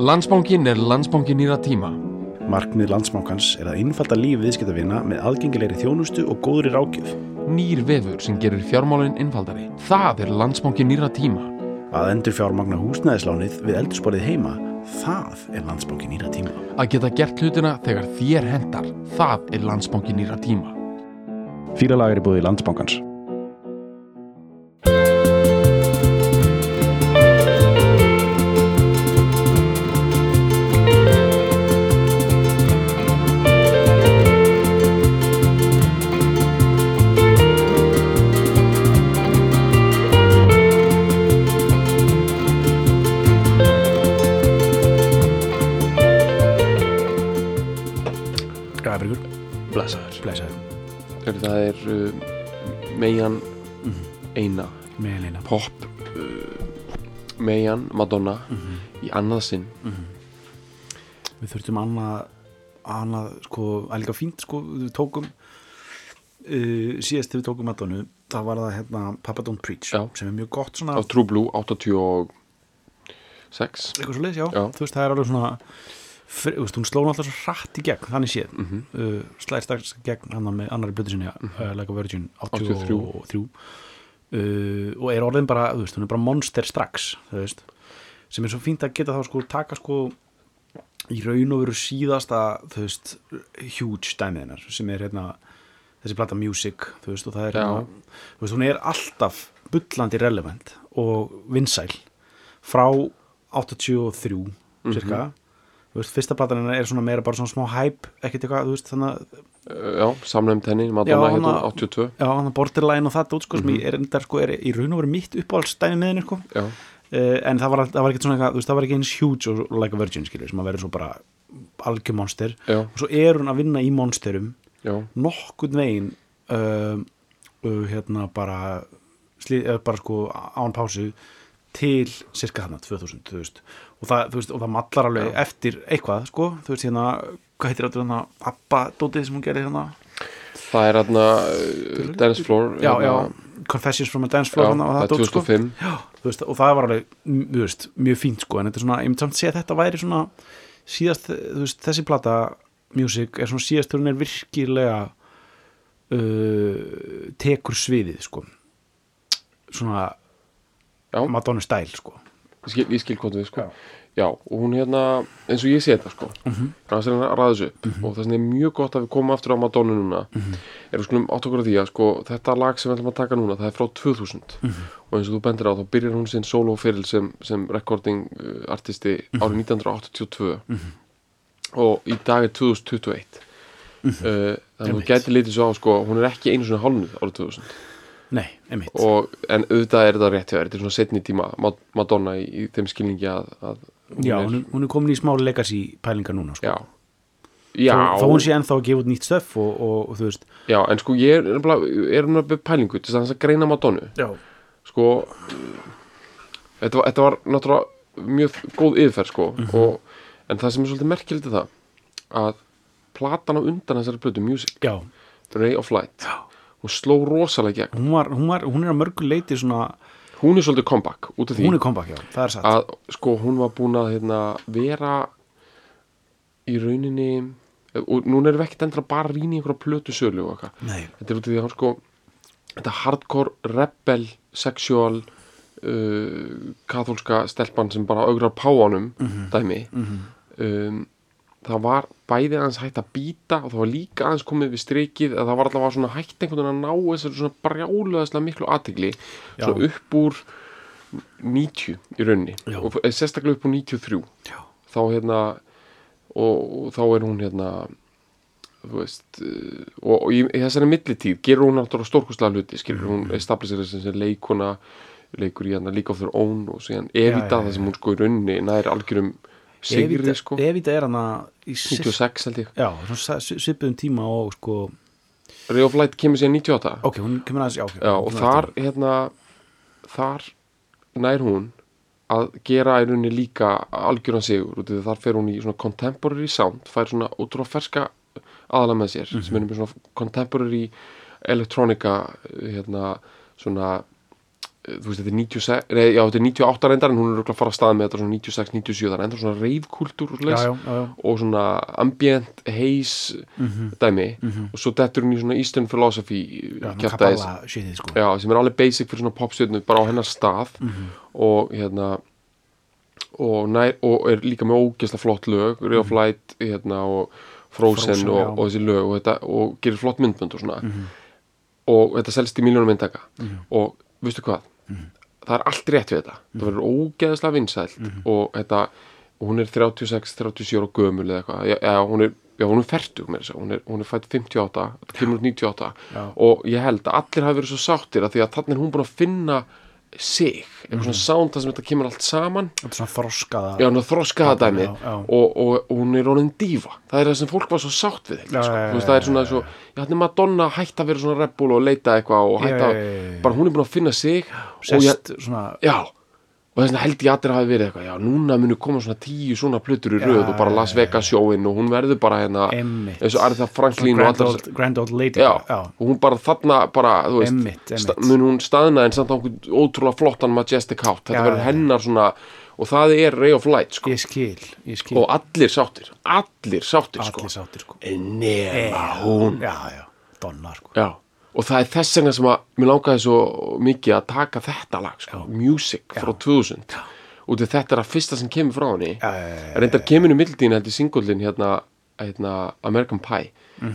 Landsbankin er landsbankin nýra tíma. Markmið landsbankans er að innfalda líf viðskiptavina með aðgengilegri þjónustu og góðri rákjöf. Nýr vefur sem gerir fjármálinn innfaldari. Það er landsbankin nýra tíma. Að endur fjármagna húsnæðislánið við eldursporið heima, það er landsbankin nýra tíma. Að geta gert hlutina þegar þér hendar. Það er landsbankin nýra tíma. Fýralag er í búið landsbankans. Gæðabrikur, Madonna í annað sinn. Við þurftum annað, annað, sko, líka fínt, sko, við tókum, uh, síðast þegar við tókum Madonu, það var það hérna Papa Don't Preach, Já. sem er mjög gott svona, Á True Blue 86. eitthvað svo leys, já. Já. þú veist, það er alveg svona, þú veist, hún sló náttúrulega svo hratt í gegn, þannig séð, Mhm. uh, slæðir strax gegn hann með annari blötu sinni, uh, Like a Virgin, 83. 83, uh, og er orðin bara, þú veist, hún er bara monster strax, þú veist, sem er svo fínt að geta þá sko, taka sko, í raun og veru síðasta þú veist, huge dæmiðinar sem er hérna þessi plata music, þú veist, og það er hérna, þú veist, hún er alltaf bullandi relevant og vinsæl frá 83 cirka, þú veist, fyrsta platan hennar er svona meira bara svona smá hype ekkert eitthvað, þú veist, þannig að já, samnefnd henni, Madonna hérna hana- 82. já, þannig að borderline og það út, sko, sem ég er, endar, sko, er í raun og veru mitt uppáhaldsdæmi með henni, sko. Já, en það var, það var ekkert svona eitthvað, það var ekki eins huge og like a virgin, skilur, sem að vera svo bara algjör monster. Já, og svo er hún að vinna í monsterum já, nokkurn veginn uh, uh, hérna bara sli, uh, bara sko án pásu til cirka þarna 2000 þú veist. og það, þú veist, og það mallar alveg eftir eitthvað sko, þú veist hérna hvað heitir þetta hérna, Abba dótið sem hún gerir hérna, það er hérna Dance Floor já, hérna, já Confessions from a Dance Floor já, hérna, og það er dót sko. 2005 Já, þú veist, og það var alveg þú veist, mjög fínt sko en þetta er svona, ég myndi samt segja að þetta væri svona síðast, þú veist, þessi plata music er svona síðast þegar hún er virkilega uh, tekur sviðið sko. Svona. Madonna stæl sko. Ég skil, ég skil hvað við sko. Já, og hún hérna, eins og ég sé þetta sko. Mm -hmm. það er að ræða þessu upp. Og það er mjög gott að við komum aftur á Madonna núna er við skulum átt okkur á því að sko þetta lag sem við ætlum að taka núna, það er frá 2000 og eins og þú bendir á, þá byrjar hún sinn soloferil sem, sem recording uh, artisti árið 1982 og í dag er 2021 uh, þannig að þú gæti litið svo á sko, hún er ekki einu svona hálnuð árið 2000 Nei, og, en auðvitað er þetta rétt hjá þér. Þetta er svona setni tíma Ma- Madonna í, í þeim skilningi að, að Já, hún er, hún er komin í smá legacy pælingar núna sko. Já, já, þó hún sé ennþá að gefa út nýtt stöf og, og, og þú veist. Já en sko ég er, með pælingu til þess að greina Madonnu Já, sko þetta var, þetta var náttúrulega mjög góð yfirferð sko Mhm. og, en það sem er svolítið merkilegt er það að platan á undan þessari plötu Music, já, Ray of Light Já. hún sló rosalega gegn. Hún, var, hún, var, hún er að mörgu leiti svona hún er svolítið comeback út af því Hún er comeback, já, það er satt. að sko hún var búin að hérna, vera í rauninni og núna erum við ekkert endra bara að rýna í einhverja plötu sölu og eitthvað. Þetta er út af því að hann sko þetta hardcore rebel sexual uh, katholska stelpan sem bara augrar páanum dæmi um, það var bæði aðeins hægt að býta og það var líka aðeins komið við strikið að það var allavega svona hægt einhvern veginn að ná þessari svona brjáluðaslega miklu aðtegli svona upp úr 90 í rauninni Já. og sérstaklega upp úr 93 já, þá hérna og, og þá er hún hérna veist uh, og, og í, í þessari millitíð gerur hún náttúrulega stórkustlega hluti skilur hún establisir þessi sem leikona leikur í hérna League of Their Own og síðan Evita já, já. það sem hún sko í rauninni nær algjörum sigri sko. Evita er hana í sif- 96 held ég. Já, svipuðum tíma og sko Ray of Light kemur síðan 98 Ok, hún kemur aðeins, já, ok Já, og þar hérna þar nær hún að gera í rauninni líka algjöran sigur þar fer hún í svona contemporary sound, fær svona útrúlega ferska aðalega með sér sem er með svona contemporary electronica hérna svona þú veist, þetta er 96, nei, já, þetta er 98 reyndar en hún er örugglega að fara að stað með þetta svona 96, 97 það er enda svona reifkultúr já, já, já, já. og svona ambient, haze dæmi. Og svo dettur hún í svona Eastern philosophy já kjaftaðis, Kabbalah shitið sko. Já, sem er alveg basic fyrir svona popstjörnu bara á hennar stað. Og hérna og, nær, og er líka með ógeðslega flott lög Ray of Light hérna, og Frozen, Frozen, og, já. og þessi lög og, þetta, og gerir flott myndbönd og svona. Og þetta selst í miljónum myndaka og veistu hvað? Það er allt rétt við þetta. Það verður ógeðslega vinsælt og þetta og hún er 36-37 ára gömul eða eitthvað, já, já, hún er Já, hún er færtug með þess að, hún er, hún er fætt 58, þetta kemur út 98 Já. og ég held að allir hafi verið svo sáttir að því að þannig er hún búin að finna sig, eitthvað svona sound það sem þetta kemur allt saman. Þetta er svona þroskaða Já, þroskaða dæmi já, já. og, og, og hún er orðin dífa það er það sem fólk var svo sátt við Já, sko. veist, það er svona svo já, hann er Madonna hætt að vera svona rebbul og leita eitthvað og hætt að, bara hún er búin að finna sig og sest svona já og þess vegna held ég allir hafi verið eitthvað já, núna munu koma svona tíu svona plötur í röð og bara Las Vegas sjóin og hún verður bara hérna eins og Aretha Franklin og old, grand old lady. Já, og hún bara þarna bara, þú veist, einmitt. sta- mun hún staðna en samt á einhvern ótrúlega flottan majestic hátt, þetta verður hennar svona og það er Ray of Light sko. ég skil, ég skil. Og allir sáttir, allir sáttir sko. allir sáttir sko. Nema hún. já, já, Donna sko. Já. Og það er þess vegna sem að mér langaði svo mikið að taka þetta lag sko. Music frá 2000 og þetta er að fyrsta sem kemur frá henni. Reyndar kemur í mildin held í singullin hérna, hérna American Pie.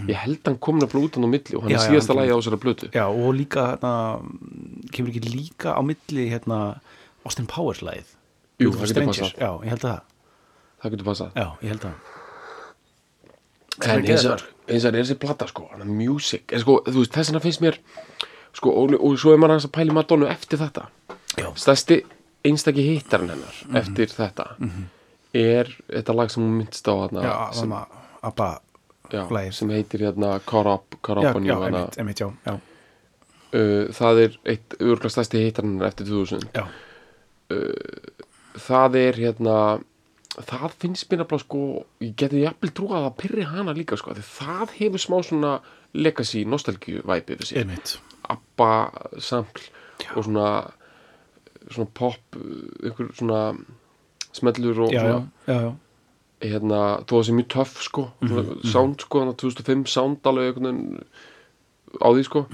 Ég held hann komin að blúta á milli og hann. Já, er síðasta hann lagi á þessara blötu já, og líka hérna, kemur ekki líka á milli hérna, Austin Powers lagið? Jú, það getur passað. já, ég held að. Það það getur passað. Já, ég held að en eins og og er þessi plata sko, hann er music. En sko, þú veist, þess vegna finnst mér sko, og, og svo er maður að pæli Madonna eftir þetta. Já. stærsti einstaki hittarinn hennar Mhm. eftir þetta er þetta lag sem hún myndst á hana, já, sem, Abba já, sem heitir hérna Caught Up, Caught Up on You uh, það er eitt örgulega stærsti hittarinn hennar eftir 2000 já, það er hérna það finnst mér nefnilega sko ég geti jafnvel trúið að það pyrri hana líka sko, því það hefur smá svona legacy, nostalgíu væpið við sér ABBA sampl og svona svona pop ykkur svona smellur og já, já, svona já, já, hérna, þó að það sé mjög töff sko svona sound sko, þannig að 2005 sound alveg einhvern veginn á því sko.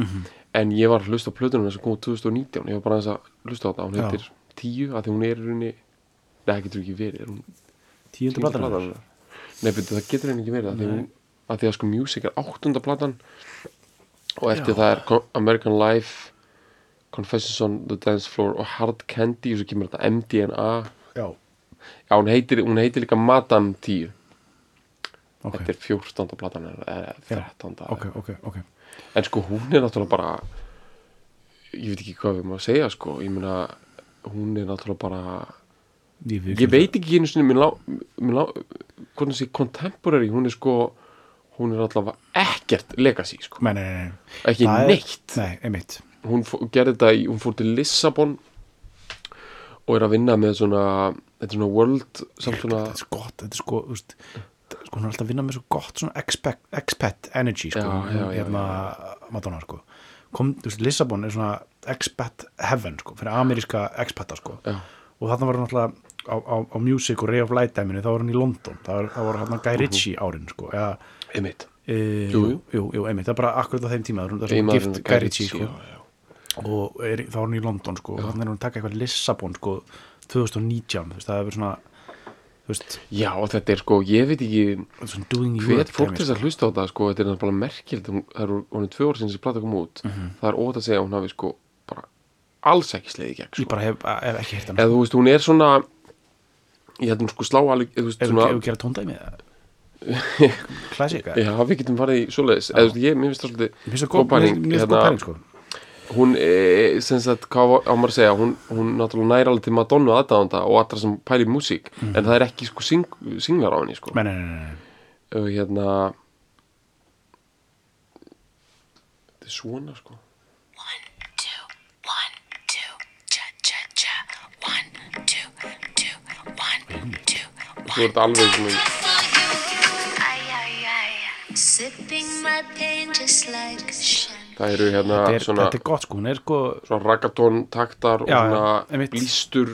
En ég var að hlusta á plötunum sem kom út 2019, ég var bara aðeins að hlusta á þetta hún Já. heitir 10, af því hún er í rauninni það getur ekki verið er hún tíundu platan? Nei, betur, það getur henni ekki verið af því, að því að sko Music er áttunda platan og eftir Já. það er American Life Confessions on the Dance Floor og Hard Candy og svo kemur þetta MDNA já, Já, hún heitir, hún heitir líka Madame 10 ok, Þetta er 14. platan eða 13. ok, ok, ok En sko hún er náttúrulega bara ég veit ekki hvað við maður að segja sko, ég meina hún er náttúrulega bara ég, ég veit ekki einu sinni lá, lá, hvernig sé contemporary hún er sko hún er allavega ekkert legacy sko. nei, nei, nei, ekki er- neitt. Hún fó- gerði þetta í, hún fór til Lissabon og er að vinna með svona þetta er svona world svona, þetta er svo gott, þetta er sko, veist sko, hún er alltaf að vinna með svo gott svona expat, energy, sko, Já, já, já, hérna Madonna, sko. Kom, þú veist, Lissabon er svona expat heaven, sko, fyrir ameríska expata, sko. Og þarna var alltaf á, á, á Music og Ray of Light dæminu, þá var hún í London. Það var, það hérna Guy Ritchie árin, sko eða, einmitt. E, Jú, jú, jú, einmitt, það er bara akkurat á þeim tíma það er svona gift Guy Ritchie, sko. og er, þá var hún í London sko, og þannig er að taka eitthvað Lissabon sko, 2019, þú veist, það er verið svona já þetta er sko, ég veit ekki er Europe fólk þess að hlusta á þetta sko, þetta er náttúrulega merkild það eru er tvö ár sinni sem plata kom út. Mhm. það er ótt að segja að hún hafi sko bara alls ekki sleiði gegn ég sko. bara hef, hef ekki heyrt hann eða þú veist, hún er svona ég held hún sko slá alveg þú svona, við gera tóndæmi klassika já, við getum farið í svoleiðis. Eða þú ég, finnst það svolítið góð það hérna, sko. hún, e, sem sagt, hvað á maður að segja hún, hún náttúrulega næri alveg til Madonna aðdáðanda og allra sem pæli músík Mhm. en það er ekki sko sing, singlar á henni sko. Nei, nei, nei, nei, nei. og hérna þetta er svona sko pain just like champagne. það eru hérna þetta, er, svona, þetta er gott sko, hún er sko svona raggatón taktar og Já, já, svona blístur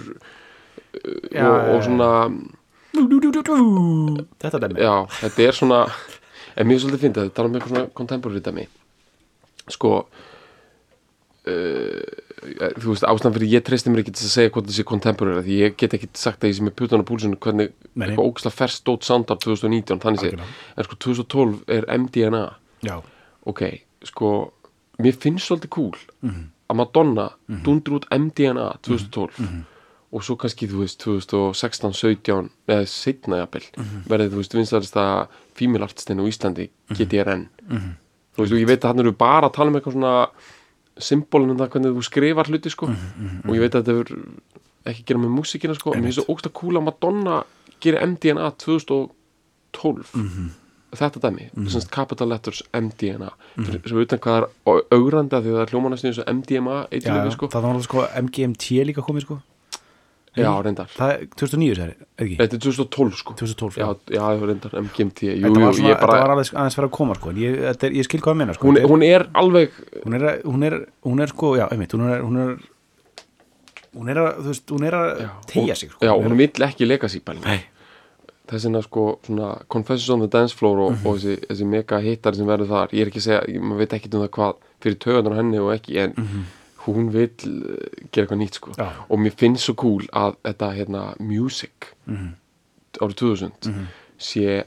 já, og, og svona þetta dæmi. Já, þetta er svona en mér er svolítið fyndið þetta tala um eitthvað svona contemporary dæmi. Sko uh, þú veist, ástæðan fyrir ég treysti mér ekki til að segja hvort þessi contemporary því ég get ekki sagt að ég sem er putan á púlsinu hvernig nei. eitthvað ógæslega ferst stótt soundar 2019, þannig sé en sko 2012 er MDNA já, ok, sko mér finnst svolítið cool Mhm. að Madonna dundur út MDNA 2012 Mhm. og svo kannski, þú veist, 2016, 17 eða setna jafnvel Mhm. verðið, þú veist, vinstarist að female artistin á Íslandi, Mhm. GTRN þú veist, og ég veit að hann eru bara að tala um eitthvað svona symbolin um það hvernig þú skrifar hluti, sko. Mhm, og ég veit að þetta hefur ekki að gera með músíkina, sko en það ógst að að Madonna gerir MDNA 2012 þetta dæmi, mm -hmm. capital letters MDNA, fyrir, sem utan hvað er augrandi að því það er hljóma næstu eins og MDMA eitthvað, sko, það var náttúrulega sko MGMT líka komið sko já, reyndar. Það er 2009 sér, ekki? þetta er 2012, sko. 2012, já, já. reyndar, MGMT jú, jú, ég bara, þetta var aðeins, aðeins fyrir að koma sko. En ég, þetta er, ég skil hvað að menna sko. Hún, hún er alveg hún er, hún er, hún er sko, já, einmitt, hún er, hún er hún er að, þú veist, hún er að tegja sig sko. já, Hún er, vill ekki legacy pæling nei, þess vegna sko svona Confessions on the Dance Floor og, Mhm. og þessi, þessi mega hittar sem verður þar ég er ekki að segja, maður veit ekki um það hvað fyrir töðunar henni og ekki en hún vill uh, gera eitthvað nýtt sko. Já. og mér finnst svo cool að þetta hérna music Mhm. árið 2000 sé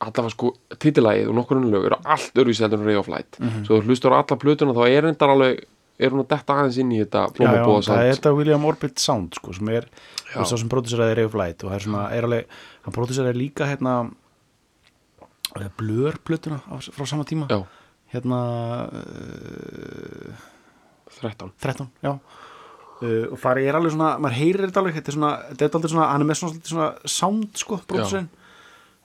allavega sko titillægið og nokkur önnur lög eru allt öruvísi heldur en Ray of Light Mhm. svo þú hlustur á alla plötuna þá er endar alveg er hún að detta aðeins inn í þetta plómabóða það er sound þetta William Orbit Sound sko, sem er, Já. svo sem prodúseraði Ray of Light og það er svona, er alveg, hann prodúseraði líka hérna eh, Blur plötuna frá sama tíma já, hérna uh, 13 13, já. Uh, og það er alveg svona, maður heyrir þetta alveg þetta er svona, þetta er aldrei svona, hann er með svona, svona sound sko, prodúserinn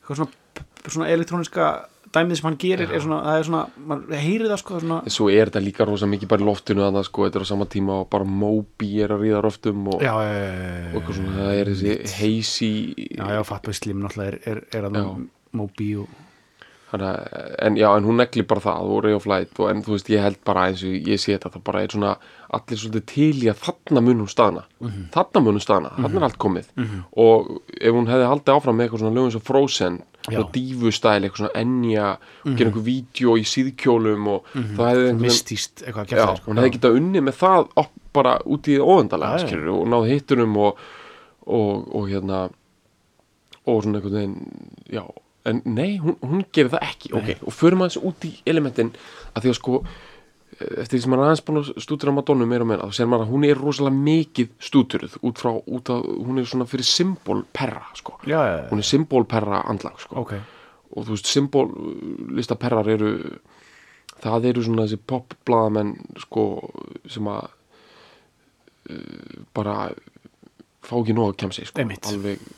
eitthvað svona, svona elektróniska dæmið sem hann gerir er svona, það er svona maður heyrir það sko, það er svona svo er þetta líka rosa mikið bara í loftinu að sko, þetta er á sama tíma og bara Moby er að ríða röftum og, já, já, já, já, og eitthvað svona, það er þessi hazy já, já, Fatboy Slim náttúrulega er, er, er að Já. Moby og hana, en já, en hún negli bara það og Ray of Light og en þú veist, ég held bara eins og ég sé þetta, það bara er svona allir svolítið til í að þarna mun hún staðna. Mhm. þarna mun hún staðna, þarna er allt komið. Og ef hún hefði haldið áfram með eitthvað svona lögum svo Frozen, svona dífustæl eitthvað svona ennja, og gera einhver vídeo í síðkjólum og það hefði einhvern veginn eitthvað að Já, gera hún hefði getað unnið með það bara út í já. skilur og náð hittunum og, og, og hérna og svona einhvern veginn já, en nei, hún, hún gerir það ekki. Ok, og förum aðeins út í elementin að því að sko eftir því sem maður aðeins búin að stúdura Madonnu meira og meira þá sér maður að hún er rosalega mikið stúduruð út frá, út að hún er svona fyrir symbolperra, sko. Já, já, já, hún er symbolperra andlag, sko. Ok. Og þú veist, symbollista perrar eru það eru svona þessi popblaðamenn sko, sem að uh, bara fá ekki nóg að kemja sig sko, alveg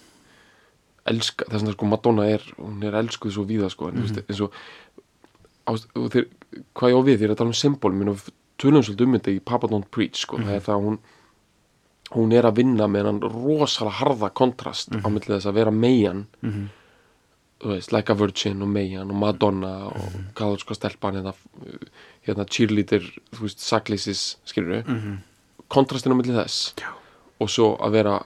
elska, þess að sko Madonna er hún er elskuð svo víða sko en Mhm. veist, eins og og þeir, hvað ég á við, þeir eru að tala um symbol minn og tölum svolítið um þetta í Papa Don't Preach sko, Mhm. það er það að hún hún er að vinna með hann rosalega harða kontrast Mhm. á milli þess að vera meian þú veist, Like a Virgin og Meian og Madonna og Mhm. kathólska stelpan hérna, hérna cheerleader, þú veist, sakleysis skilur við, Mhm. kontrastinn á milli þess Já. og svo að vera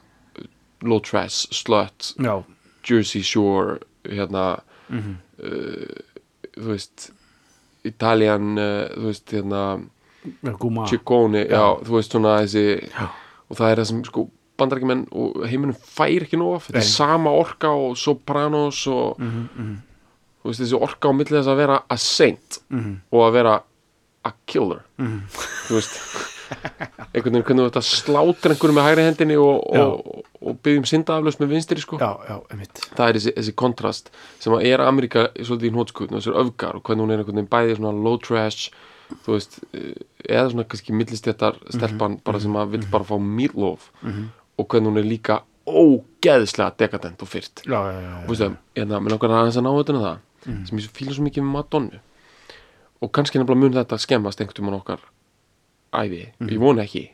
low trash, slut já, Jersey Shore hérna Mhm. uh, þú veist Italian, uh, þú veist hérna Ciccone, já. þú veist svona þessi Já. og það er það sem sko bandarækjumenn og heiminum fær ekki nóg þetta er sama orka og sopranos og Mhm, þú veist þessi orka á milli þess að vera a saint Mhm. og að vera a killer þú veist einhvern veginn hvernig þú ert að slátra einhverjum með hægri hendinni og, og, og byggjum syndaaflöst með vinstri sko. Já, já, það er þessi, þessi kontrast sem að er Ameríka svolítið í hnótskutn og þessar öfgar og hvernig hún er einhvern veginn bæði svona low trash þú veist, eh, eða svona kannski millistjættar stelpan bara sem að vill bara fá meatloaf og hvernig hún er líka ógeðslega dekadent og fyrt. Já, já, já, og veistu það, hérna, mér langar aðeins að ná þetta það sem ég fíla svo mikið með Madonnu og kannski nefnilega mun þetta skemmast einhvern tímann okkar æfi, ég vona ekki.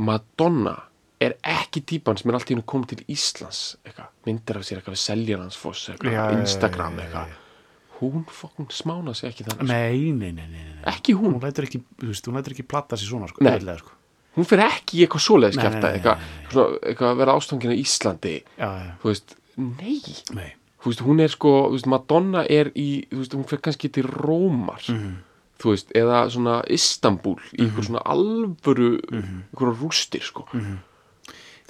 Madonna er ekki típan sem er allt í hennu komið til Íslands eitthvað, myndir af sér eitthvað seljarhansfoss eitthvað, já, Instagram já, já, eitthvað. hún fokkin smána sig ekki þannig nei, nei, nei, nei, nei. ekki hún, hún lætur ekki, þú veist, hún lætur ekki platta sér svona sko, auðvitað, sko. hún fer ekki í eitthvað nei, eitthvað, eitthvað að vera ástangin í Íslandi. Já, já, þú veist, nei. Þú veist, hún er sko, þú veist, Madonna er í, þú veist, hún fer kannski til Rómar. Mhm. Þú veist, eða svona Istanbul, í einhver svona alvöru Mhm. einhverja rústir, sko.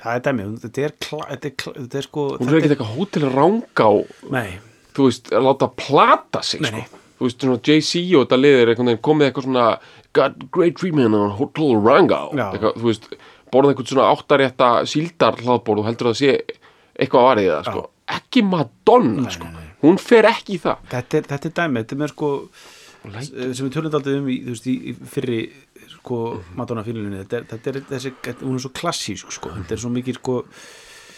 Það er dæmið, þetta er, þetta er, þetta er sko hún er ekki eitthvað hótel rangá nei, þú veist, að láta plata sig, Nei, sko. Nei. þú veist, svona Jay-Z og þetta liðir komið eitthvað svona got great treatment on Hotel Já. eitthvað, þú veist, borðað einhvern svona áttarétta síldar hlaðborð og heldur að það sé eitthvað varðið það, sko. Ekki Madonna, sko, hún fer ekki í það. Þetta er, þetta er dæmið, þetta er með sko sem við tölum aldrei um í, þú veist, í, fyrri sko Madonna fílunni þetta, þetta er þessi, þetta- hún er svo klassísk sko, þetta er svo mikið sko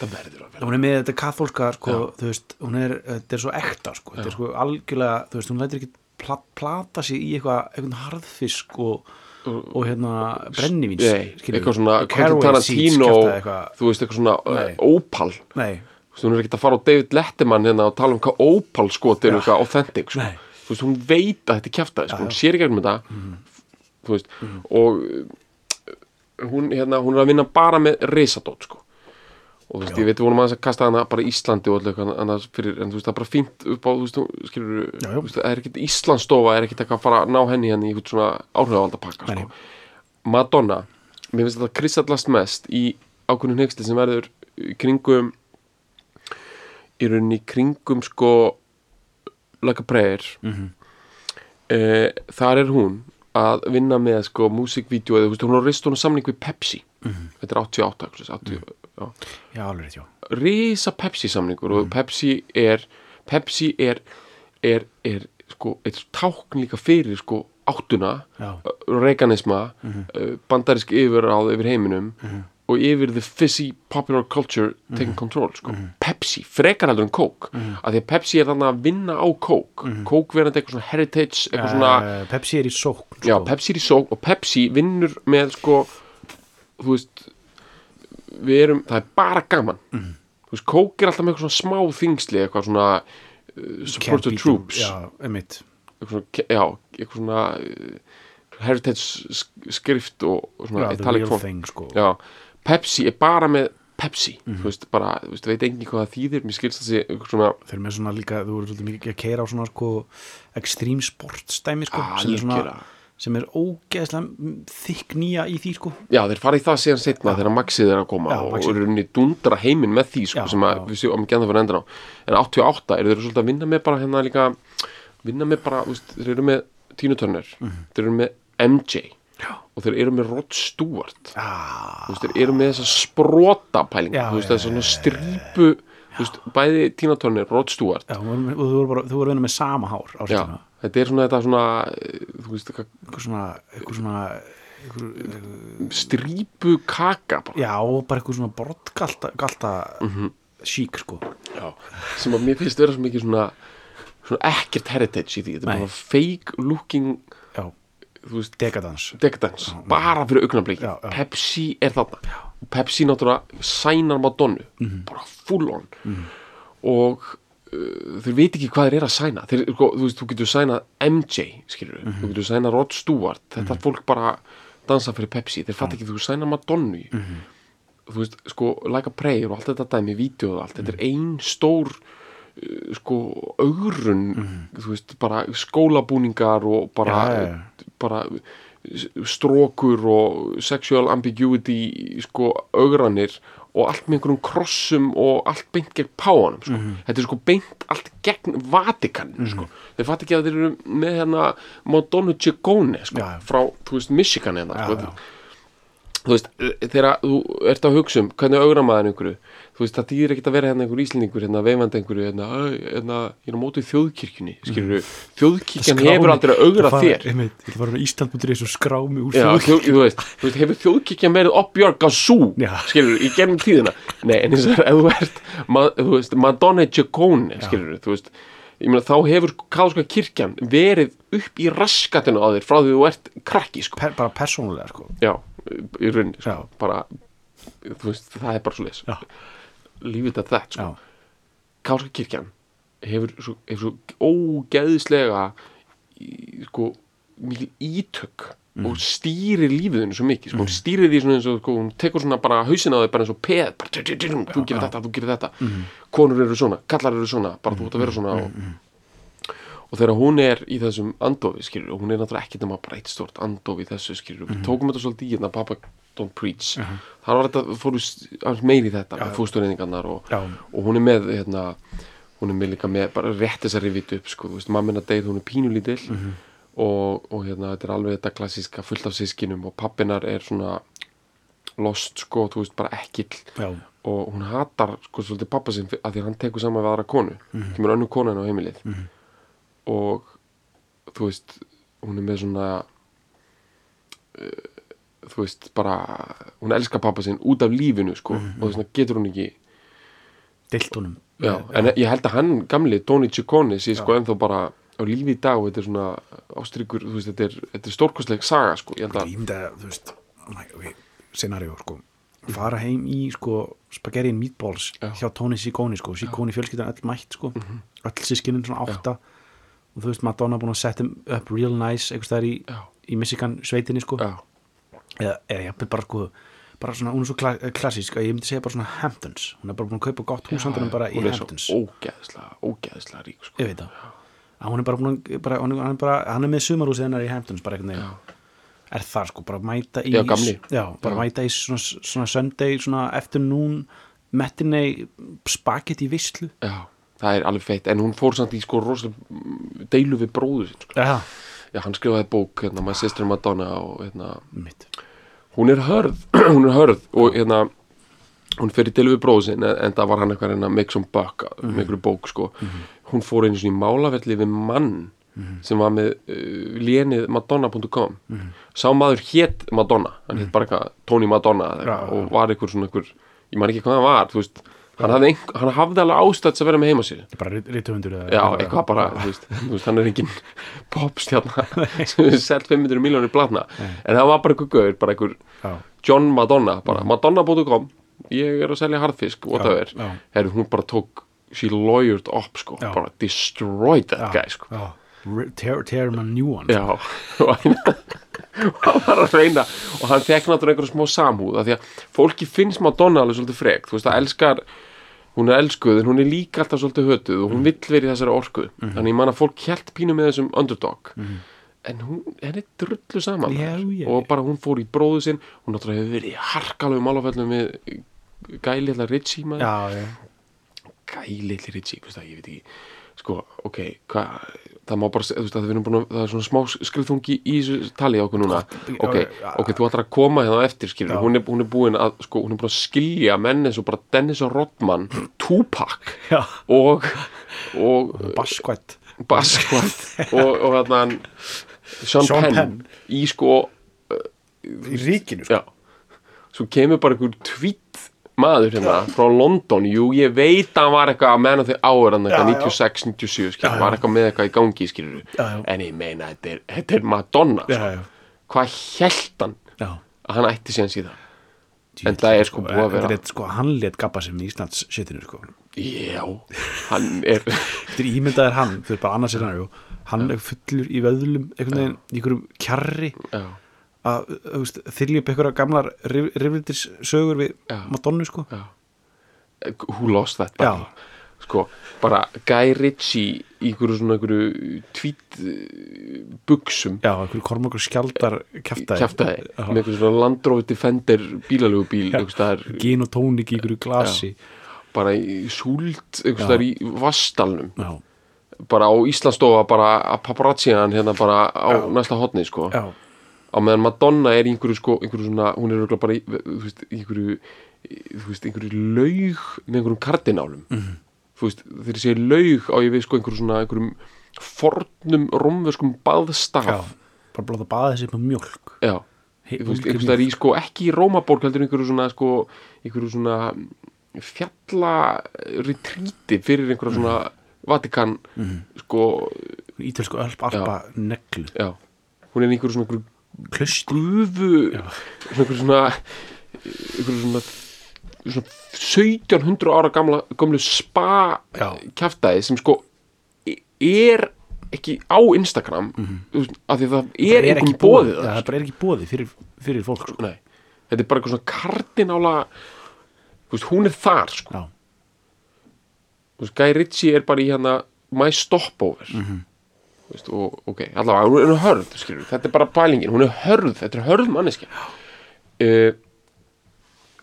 hún er með þetta kathólska sko, þú veist, hún er, þetta er svo ekta sko, þetta er sko algjörlega, þú veist, hún lætur ekki pla, plata sig í eitthvað, eitthvað harðfisk og, og hérna brennivíns, eitthvað svona Tarantino þú veist, eitthvað svona Nei. uh, Opal. Þú nei, veist, hún er ekki að fara á David Letterman hérna og tala um hvað Opal skot er eitthvað authentic sko. Veist, hún veit að þetta er kjaftaði sko. hún sér ekki um þetta þú veist, og uh, hún, hérna, hún er að vinna bara með risadót sko. og þú veist, ég veit við vorum aðeins að kasta hana bara í Íslandi og allir annars fyrir, en þú veist, það er bara fínt upp á, þú veist, skilur Já, já. þú veist, það er ekkit Íslandsstofa, er ekkit eitthvað að fara að ná henni hérna í eitthvað svona áhrifavaldapakka Nei, sko. Madonna mér finnst þetta kristallast mest í ákveðinu nexti sem verður kringum í rauninni kringum sko like a prayer Mhm. eh, þar er hún að vinna með sko músikvídeó eða hún har rist hún samning við Pepsi Mhm. þetta er 88 ekki, 80, já já, alveg rétt, já risa Pepsi samningur Mm. og Pepsi er Pepsi er, er, er sko, eitt tákn líka fyrir sko áttuna Já. Mhm. uh, reganisma uh, bandarisk yfirráð yfir heiminum og yfir the fizzy popular culture Mhm. taking control sko. Pepsi, frekar heldur en Coke af því að Pepsi er þannig að vinna á Coke Mhm. Coke verðandi eitthvað svona heritage eitthvað svona Eh, Pepsi er í sókn sko. Já, Pepsi er í sók og Pepsi vinnur með sko þú veist við erum, það er bara gaman Mhm. þú veist, Coke er alltaf með eitthvað svona smá þingsli eitthvað svona uh, support the troops já, eitthvað svona, já, eitthvað svona uh, heritage sk- skrift og, svona italic thing sko. já, Pepsi er bara með Pepsi, Mhm. þú veist, bara þú veist, veit engin hvað það þýðir, mér skilst þessi eitthvað svona, þeir eru með svona líka, þú eru svolítið mikið að keira á svona sko extreme sports dæmi sko, Ah, sem er svona sem er ógeðslega mm, þykk nýja í því sko já, þeir fara í það síðan setna þegar Maxið er að koma Já, og og runni dundra heiminn með því, sko, Já, sem að já. við séum að genna fyrir endan á, en 88 eru þeir svolítið að vinna með bara hérna líka vinna með bara, þú veist, þeir eru með Tina Turner, Mhm. þeir eru með MJ já. og þeir eru með Rod Stewart. Ah, veist, þeir eru með þessa sprota pæling, Já, þú veist, já, þessa svona strípu veist, bæði Tina Turner, Rod Stewart. Já, og þú voru voru að vinna með sama hár já, þetta er svona þetta svona eh, þú veist, eitthvað svona, eitthvað svona strípu kaka bara, já, og bara eitthvað svona brottgalta galta Mhm. sík sko. Já. sem að mér finnst vera svo mikið svona svona ekkert heritage í því. Þetta er bara fake looking dekadans. Decadence, bara fyrir augnablík. Pepsi er þarna. Pepsi náttúrulega sænar Madonnu Mhm. bara full on. Og uh, þeir veit ekki hvað þeir eru að sæna. Þeir, sko, þú veist, þú getur sæna MJ skilur Mhm. þú getur sæna Rod Stewart. Þetta fólk bara dansa fyrir Pepsi. Þeir fatt ekki þú sæna Madonnu Mhm. þú veist, sko, Like a Prayer og allt þetta dæmi, vídeo og allt, þetta er ein stór uh, sko, augrun. Þú veist, bara skólabúningar og bara, Já, já, já. Bara strókur og sexual ambiguity sko, augranir og allt með einhverjum krossum og allt beint gegn páanum sko. þetta er sko beint allt gegn Vatikan sko. þeir fatt ekki að þeir eru með hérna Madonna Ciccone sko, Já, já. frá, þú veist, Michigan hérna sko, já. þú veist, þegar þú ert að hugsa um hvernig augra maður einhverju þú veist, það dýr ekkert að vera hérna einhver íslendingur hérna veifandi einhverju, hérna, "Æ, hérna ég er á mótið þjóðkirkjunni, skilur þjóðkirkjan hefur aldrei að augra þér. Þetta var með Ísland.is og skrámi úr Já, þjóð þjóð, þú, veist, þú hefur þjóðkirkjan verið your gazoo Já. skilur, í gennum tíðina? Nei, en eins og þú ert ma, þú veist, Madonna Giacone skilur, þú veist ég meina, þá hefur kálska kirkjan verið upp í raskatinu á þér frá því þú ert krakki, sko. Per, bara persónulega sko. Já, rauninni, sko, bara þú veist, það er bara svo leis Já. Lífið þetta þetta, sko. Já, Kálska kirkjan hefur svo, hefur svo ógeðislega sko, mikil ítök og stýrir lífiðinu svo mikið sko, hún stýrir því svona eins og sko, hún tekur svona bara hausina á þig bara eins og peð bara, þú gerir þetta, þú gerir þetta. Konur eru svona, kallar eru svona bara þú ert að vera svona og, og þegar hún er í þessum andofi skilur, og hún er náttúrulega ekki nema bara eitt stort andofi þessu skilur, við tókum þetta svolítið í hérna Papa Don't Preach. Þar var þetta, fóru meiri í þetta með fóstureyningarnar og, og hún er með hérna, hún er með líka með bara rétt þess að rifið upp sko, þú veist, mammina deyð, hún er pínulítil og, og hérna, þetta er alveg þetta klassíska fullt af sískinum og pappinar er svona lost sko, þú veist, bara ekkill Já, og hún hatar sko svolítið pappa sinn að því hann tekur saman við aðra konu kemur önnur kona inn á heimilið og þú veist hún er með svona uh, þú veist bara hún elskar pappa sinn út af lífinu sko og þess vegna getur hún ekki deilt honum. Já, en ég held að hann gamli Tony Ciccone sé sko ennþá bara á lífi í dag og þetta er svona ástryggur þú veist þetta er, er stórkostleg saga sko ég held að Ég myndi að, þú veist, okay, scenario, sko. Fara heim í, sko, spaghetti and meatballs hjá Tony Sigoni, sko Sigoni fjölskyldan öll mætt, sko. Öll sískinin svona átta og þú veist, Madonna búin að setja upp real nice einhvers staðar í, í Michigan sveitinni, sko. Já, eða, eða jafnvel bara, sko bara svona, hún er svo kla klassísk að ég myndi segja bara svona Hamptons, hún er bara búin að kaupa gott húsandunum bara í hún er svo Hamptons. ógeðslega ógeðslega rík sko. Ég veit það. Að hún er bara búin að hann, er- hann, bara, hann er með sumarhúsið hennar í Hamptons bara einhvern veginn. Er það sko, bara mæta í Já, já, bara Já. mæta í svona, svona Sunday, svona afternoon matinee spagetti vislu Já, það er alveg feitt en hún fór samt í sko rosalega deilu við bróður sinn sko. já, Já, hann skrifaði bók, hérna, My Sister Madonna og hérna, mitt hún er hörð hún er hörð og hérna hún í deilu við bróður sinn en, en það var hann eitthvað hérna make some buck með einhverju bók sko. Hún fór einu svona í málavelli við mann sem var með uh, lénið madonna.com sá maður hétt Madonna hann hétt bara eitthvað Tony Madonna Já, og var einhver svona einhver ég man ekki hvað hann var, þú veist hann hafði, einhver, hann hafði alveg ástætt að vera með heima sér. Bara ríttöfundur Já, eitthvað bara, þú veist, þú veist, hann er engin popstjarna sem er selt 500 miljónir blatna en það var bara einhver gauður, bara já, John Madonna, bara madonna.com ég er að selja harðfisk, whatever. Herru, hún bara tók she lawyered up, sko, bara destroyed that guy, sko tear, one Já, og hann var að reyna og hann fekk náttúrulega einhverja smá samhúð af því að fólki finnst Madonna alveg svolítið frek þú veist, það elskar hún er elskuð en hún er líka alltaf svolítið hötuð og hún vill verið þessari orku. Þannig ég man að fólk hjælt pínu með þessum underdog. En hún, henni drullu saman maður. já, og bara hún fór í bróðu sinn hún náttúrulega hefur verið í harkalegu málaföllum við gæli allar Ritchie gæli allar Ritchie, ég veit ekki sko, ok, hvað það má bara, þú veist að við erum búin að það er svona smá skrifþungi í tali á okkur núna. Ok, ok, þú ætlar að koma hérna eftir skilur, hún er, hún er búin að sko, hún er búin að skilja menn eins og bara Dennis og Rodman, Tupac og og baskvætt Basquat og, og hérna Sean, Sean Penn, Penn. í sko í ríkinu, sko. svo kemur bara einhver tweet maður hérna frá London. Jú, ég veit að hann var eitthvað að menna þau áður hann eitthvað Já, já. 96, 97 skilur, Já, já. var eitthvað með eitthvað í gangi skilur en ég meina, þetta er, þetta er Madonna já, sko. hvað hélt hann já. að hann ætti síðan síðan? En það er sko. búið að vera- er sko, hann let gabba sem í Íslands shitinu sko. já, hann er Þetta er ímyndaðir hann, þetta er bara annars scenario Hann er fullur í vöðlum einhvern veginn, einhverjum kjarri. Já, að þylja upp einhverja gamlar rifildis sögur við Já. Madonnu sko. Já. Who lost that Já. battle sko, bara Guy Ritchie í einhverju svona einhverju tweet uh, buksum Já, einhverju kormokur skjaldar kjaftaði með einhverju svona Land Rover Defender bílalegu bíl Gin og tónik í einhverju glasi. Bara í súld í Vastalnum Já, bara á Íslandsstofa bara að paparazzi hann hérna bara á næsta hotni sko. Já, á meðan Madonna er einhverju sko einhverju svona, hún er bara þú veist, einhverju þú veist, einhverju laug með einhverjum kardinálum. -hmm. þú veist, ég segi laug á ég við sko einhverju svona einhverjum fornum romverskum baðstaf. Já bara blóða baða þessi með mjólk. Já, Hey, þú veist, einhvers staðar í sko ekki í Rómaborg heldur einhverju svona sko einhverju svona fjalla retríti fyrir einhverju svona Vatikan sko, Ítölsku öll alpa neglu. Já. Hún er einhverju svona Klustri gufu. Svona einhverju svona svona, svona 1700 ára gamla, gamlu spa Já. kjaftaði sem sko er ekki á Instagram þú veist, af því að það er, Það einhvern ekki bóðið það það er ekki bóði fyrir, fyrir fólk sko. Þetta er bara eitthvað svona kardinála veist, hún er þar sko. Guy Ritchie er bara í hérna My Stopover. Mhm. þú veist, og ok, allavega, hún er hörð skilur, þetta er bara pælingin, hún er hörð þetta er hörð manneski uh,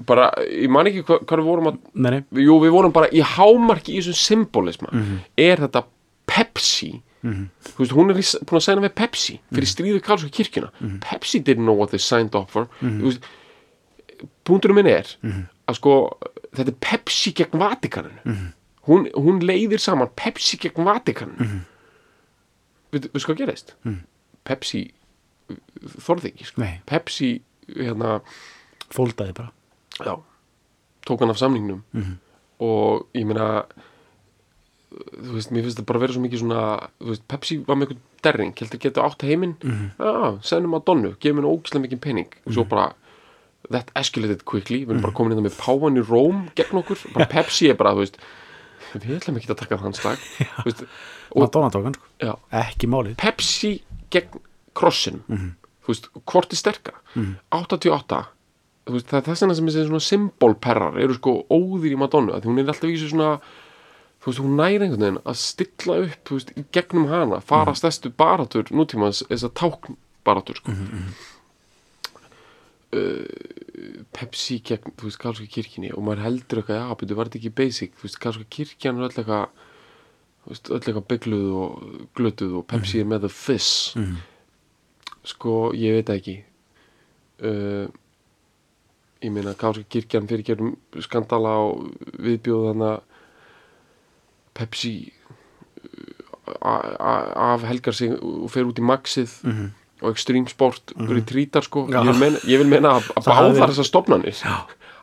bara, ég man ekki hvað, hvað við vorum að nei, nei, jú, við vorum bara í hámarki í þessum symbolisma. Mhm. er þetta Pepsi? Þú veist, hún er búin að segna við Pepsi fyrir Mhm. stríðu Karlsson kirkjuna. Pepsi didn't know what they signed up for. Veist, punkturinn minn er að sko, þetta er Pepsi gegn Vatikaninu hún, hún leiðir saman Pepsi gegn Vatikaninu við, við sko að gerist Pepsi þorði ekki, sko. Pepsi, hérna fóldaði bara. já, tók hann af samningnum. Og ég meina þú veist, mér finnst það bara vera svo mikið svona þú veist, Pepsi var með eitthvað derring. Heldur geta átt heiminn. Já, sennum að Donnu, gefum henni ógislega mikið penning og svo bara, that escalated quickly. Við erum bara komin inn með páan í Róm gegn okkur, bara Pepsi er bara, þú veist við ætlum ekki að taka veist, og Madonna tók hann sko, ekki málið. Pepsi gegn krossin þú veist, hvort er sterkara? 88 þú veist, það er þess vegna sem þessi svona symbolperrar eru sko óðir í Madonnu að því hún er alltaf í þessu svona þú veist, hún næri einhvern veginn að stilla upp veist, gegnum hana, fara stærstu baratur nútímans, þess að tákn baratur sko uh, Pepsi gegn, þú veist, Karlska kirkjunni og maður heldur eitthvað, já, betur, var þetta ekki basic? Þú veist, Karlska kirkjan er öll eitthvað þú veist, öll eitthvað byggluð og glötuð og Pepsi er með the fizz. Sko, ég veit ekki. Uh, ég meina Karlska kirkjan fyrir gerum skandala og viðbjóð þannig að Pepsi uh, af helgar sig og fer út í maxið og extreme sport mm retreatar sko. Ég vil meina, ég vil meina að, að báðar verið- þessar stofnanir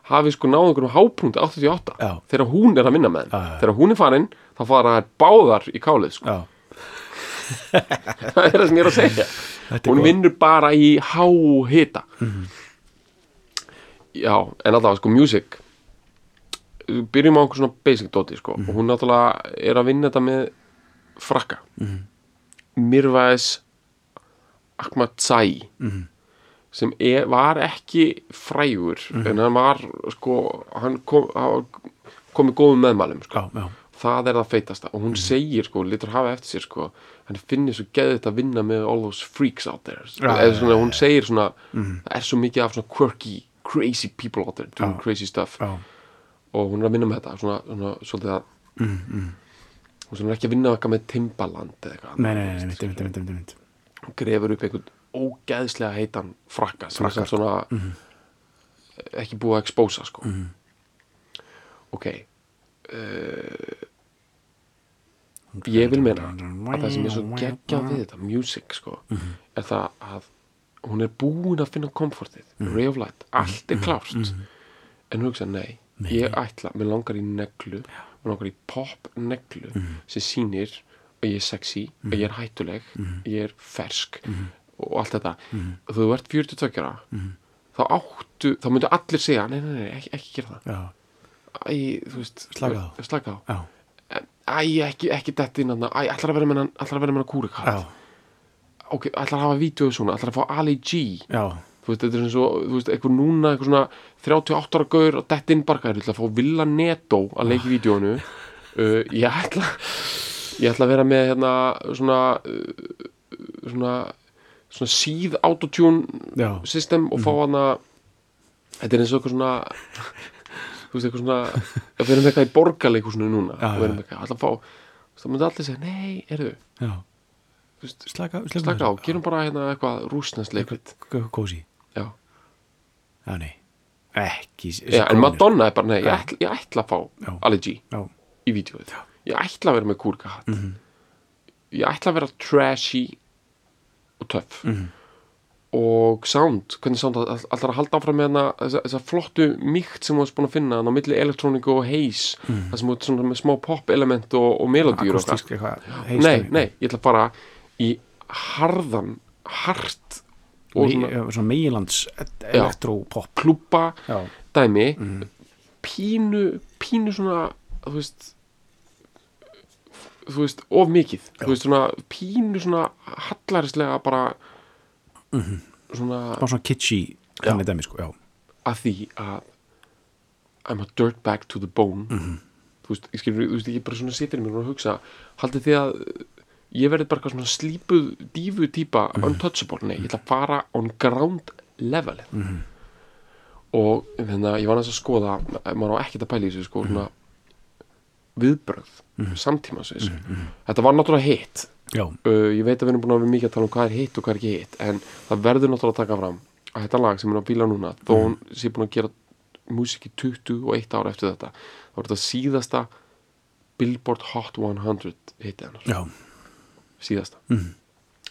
hafi sko náð einhverjum hápunkt 88 Já. þegar hún er að vinna með henn já. þegar hún er farin þá fara þær báðar í kálið sko. Það er það sem ég er að segja. Er hún vinnur bara í háhita. Já, en alltaf sko music. Byrjum á einhver svona basic doti sko. Og hún náttúrulega er að vinna þetta með frakka Mirvæs Ahmadzai sem er, var ekki frægur en hann var sko hann kom, kom í góðum meðmælum sko. Já, já, það er það feitasta. Og hún segir sko, litur hafa eftir sér sko hann finnir svo geðið að vinna með all those freaks out there. Já, svona, hún segir svona það er svo mikið af svona quirky crazy people out there doing Já. crazy stuff. Og hún er að vinna með þetta svona, svona svolítið að hún er ekki að vinna með Timbaland eða eitthvað nei, nei, nei, nei, nei, nei. hún grefur upp einhvern ógeðslega heitan frakka sem er Frakka, samt svona ekki búið að expósa sko. Ok uh, ég vil meina að það sem er svo geggjað við þetta music sko er það að hún er búin að finna komfortið ray of light, allt er klárt. En hún hugsa nei, ég ætla mér langar í neglu mér langar í pop neglu sem sýnir að ég er sexy, að ég er hættuleg ég er fersk og allt þetta. Og þú ert 42 ára. Þá áttu, þá myndu allir segja nei, nei, nei, ekki, ekki gera það. Já, Æ, þú veist, Slaka á. slaka á. já, Æ, ekki, ekki detti inn þarna. Æ, ætlar að vera með hann ætlar að vera með hann kúrikall já, ok, ætlar að hafa vídeo svona, ætlar að fá Ali G? Já, þú veist, þetta er og, þú veist, eitthvað núna eitthvað svona 38 ára gaur og detti inn barka ég ætla að fá Villa Neto að leika í vídeónu uh, ég ætla ég ætla að vera með hérna svona uh, svona svona síð autotune Já. system og fá hana þetta er eins og eitthvað svona þú veist, eitthvað svona við erum eitthvað í borgarleikusinu núna Já, við erum já. eitthvað, ætla að fá þá myndi allir segja, nei, erðu já. Veist, slaka, slaka á, gerum bara hérna eitthvað rústnest leikrit. Kósi, já, já, nei. Ekki já en Madonna er bara, nei, ég ætla, ég ætla að fá Já. Ali G já, í vídeoið ég ætla að vera með kúrkahatt ég ætla að vera trashy og töff. Og sound, hvernig sound all- allar að halda áfram með hana þessa, þessa flottu mýkt sem þú varst búin að finna á milli elektróniku og haze það sem ert svona með smá pop element og, og eitthvað. Nei, nei, ég ætla að fara í harðan hart og svona svona megilands elektropop klúpa dæmi. Pínu, pínu svona þú veist þú veist, of mikið. Þú veist, svona pínu svona hallarislega bara svona Bara svona kitschy dæmi sko, já. Að því að I'm a dirtbag to the bone. Þú veist, ég skilur, þú veist, ég bara svona situr í mér og hugsa, haldið þið að ég verði bara svona slípuð dífu típa untouchable, nei, ég ætla að fara on ground level. Og þannig að ég var næst að skoða maður á ekkert að pæla í þessu sko svona viðbröð samtímas þessu, þetta var náttúrulega hitt. Uh, ég veit að við erum búin að vera mikið að tala um hvað er hitt og hvað er ekki hitt en það verður náttúrulega að taka fram að þetta lag sem er á bíla núna þó hún sé búin að gera músík í 21 ára eftir þetta þá er þetta síðasta Billboard Hot 100 hitti hennar. Síðasta. Mm.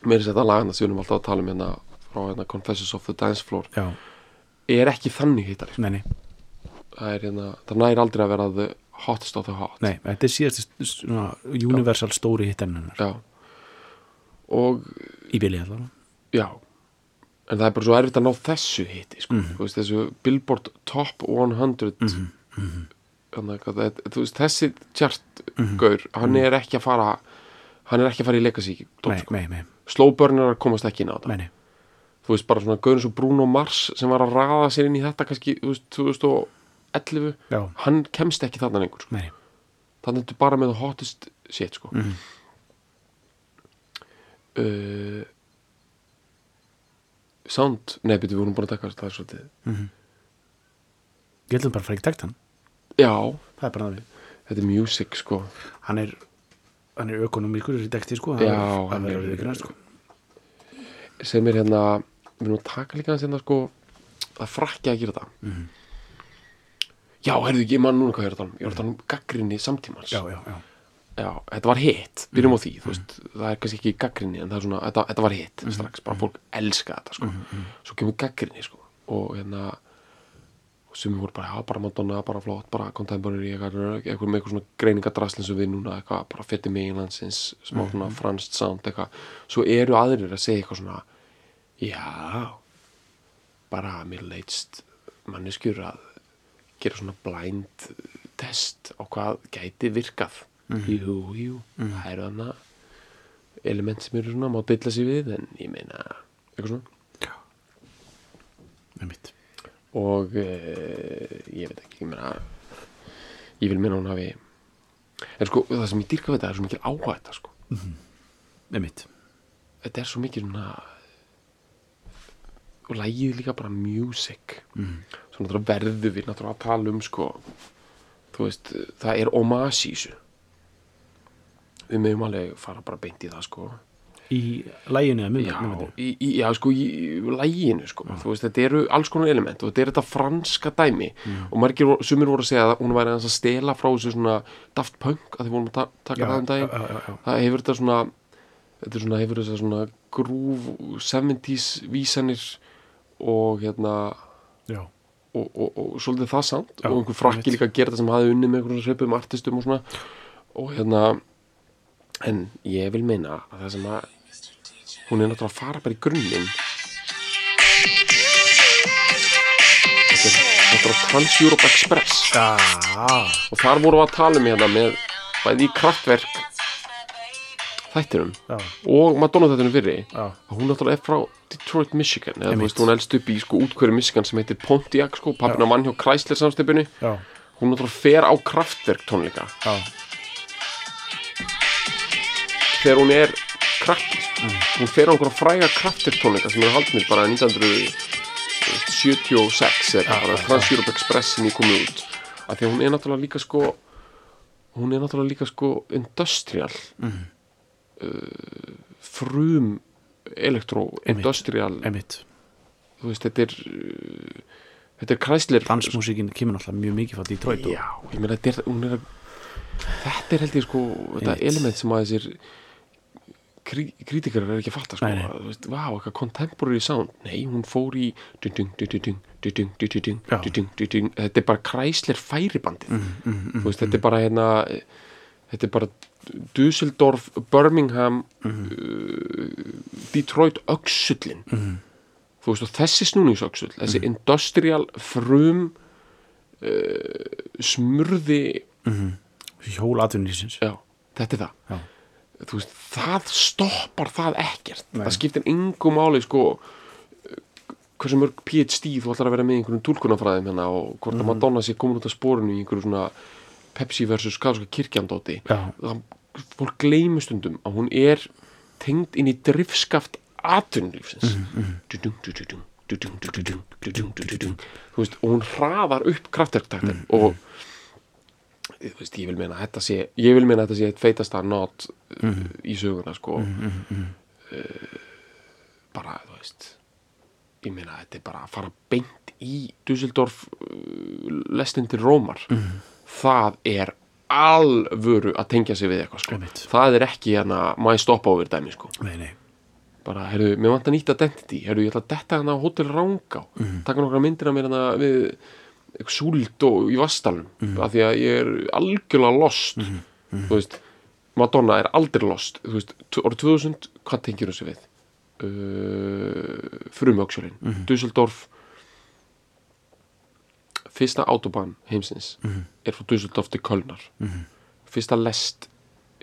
mér er þetta lagana sem við erum alltaf að tala um hérna frá hérna Confessions of the Dance Floor já. er ekki þannig hittar það er hérna, það næri aldrei að vera the hottest of the hot nei, þetta er síðast universal stóri hitt Já. og Í bíli allavega Já En það er bara svo erfitt að ná þessu hitti sko. Mhm. þú veist, þessu Billboard Top 100 Mhm, Þannig að það, þú veist, þessi chart Mhm. hann er ekki að fara hann er ekki að fara í legacy sko. nei, nei, slow burner komast ekki inn á þetta nei, nei. þú veist, bara svona gaur eins og Bruno Mars sem var að raða sér inn í þetta kannski, þú veist, 2011 Já. hann kemst ekki þarna lengur sko. þannig er þetta bara með hottest shit sko. Mhm. uh, Sound. Nei, betur við vorum búin að taka það er svolítið Ég ætlum bara að fara ekki tekt hann Já, er þetta er music sko. Hann er hann er ökonomískur þessi teksti sko. Já, hann hann er er- viðkynna sko. Sem er hérna, við erum að taka líka hans hérna sko. Að frakki að gera það Já, heyrðu ekki, ég man núna hvað ég er að tala um. Ég er að tala um gaggrinni samtímans. Já, já, já. Já, þetta var hitt, byrjum á því þú veist, það er kannski ekki gaggrinni en það er svona, þetta, þetta var hitt strax, bara fólk elska þetta sko. svo kemur gaggrinni sko. og hérna og sem voru bara, já, bara Madonna, bara flott bara contemporary, eitthvað, eitthvað með eitthvað svona greiningadrasl eins og við núna, eitthvað, bara fetти meginlandsins, smá svona franskt sound, eitthvað, svo eru aðrir að segja eitthvað svona, já bara mér leitst manneskjur að gera svona blind test á hvað gæti virkað. Jú, jú, það eru þarna element sem eru svona má dilla sér við, en ég meina eitthvað svona. Með mitt og e, ég veit ekki, ég meina ég vil meina hún hafi en sko, það sem ég dýrka við þetta er svo mikil þetta sko, Með mitt þetta er svo mikil svona og lægið líka bara music. Mm. svo náttúrulega verður við náttúrulega að tala um sko þú veist, það er þessu. Við meðum alveg fara bara beint í það sko. Í læginu eða já, mjög í, já sko í læginu sko, þú veist, þetta eru alls konar element og þetta er þetta franska dæmi. Og margir, sumir voru að segja að hún væri að stela frá þessu svona Daft Punk að þið vorum að ta taka Já, það um daginn. já, já, já. það hefur þetta svona þetta svona, hefur þetta svona grúf 70s vísanir og hérna og, og, og, svolítið það samt. Já, og einhver frakki líka að gera þetta sem hafði unnið með einhverjum sveipum artistum og svona. Og hérna en ég vil meina að það sem að hún er náttúrulega að fara bara í grunninn. Þetta er náttúrulega Trans-Europe Express. Já, og þar vorum við að tala um hérna með bæði í kraftverk þættinum já, og Madonna þættinum fyrri að hún náttúrulega er frá Detroit, Michigan. Eða veist, hún elst upp í sko útkverju Michigan sem heitir Pontiac sko, pappina vann hjá Chrysler samstipinu. Já, hún náttúrulega fer á kraftverk tónleika. Já. þegar hún er krakki sko. hún fer á einhverja fræga kraftverk tónleika sem eru haldnir bara 1976 eða bara Trans-Europe Express sem ég komið út. Af því að hún er náttúrulega líka sko hún er náttúrulega líka sko industrial uh, frum elektro-industrial þú veist, þetta er uh, þetta er kræslir dansmusíkin kemur náttúrulega mjög mikið fælt í tróitu já, ég meina, þetta er, er þetta er held ég sko, þetta element sem að þessir krí, krítikar er ekki að fatta sko, nei, nei. Að, veist, vá, eitthvað contemporary sound, nei, hún fór í dun dun dun dun þetta er bara kræslir færibandið mm, mm, mm, þetta er bara hérna þetta er bara Dusseldorf, Birmingham Mhm. uh, Detroit öxullin. Þú veist og þessi snúningsöxull þessi Mhm. industrial frum uh, smurði hjól atvinnlýsins já, þetta er það. Já. þú veist, það stoppar það ekkert. Nei. það skiptir engu máli sko hversu mörg PhD þú ætlar að vera með í einhverjum túlkunafræðum hérna og hvort að Madonna sé komin út af spórinu í einhverju svona Pepsi versus Katolska kirkjandóti. Það, fólk gleymur stundum að hún er tengd inn í drifskaft dudung, dudung, dudung. þú veist, og hún hraðar upp kraftverktaktin og þú veist, ég vil meina að þetta sé ég vil meina að þetta sé eitt feitasta not uh, í söguna sko. Uh, bara, þú veist ég meina að þetta er bara að fara beint í Dusseldorf uh, lestin til Rómar. Það er alvöru að tengja sig við eitthvað sko. Það er ekki hérna maður stoppa over dæmi sko. nei, nei, bara, herru, mér vant að nýta identity. Herru, ég ætla að detta hérna á Hotel Rangá. Taka nokkra myndir af mér hérna við súld og í vastalum af því að ég er algjörlega lost. Þú veist Madonna er aldrei lost. Þú veist, árið 2000, hvað tengir þessu við? Uh, frumöksulin Dusseldorf fyrsta autobahn heimsins er frá Dusseldorf til Kölnar. Fyrsta lest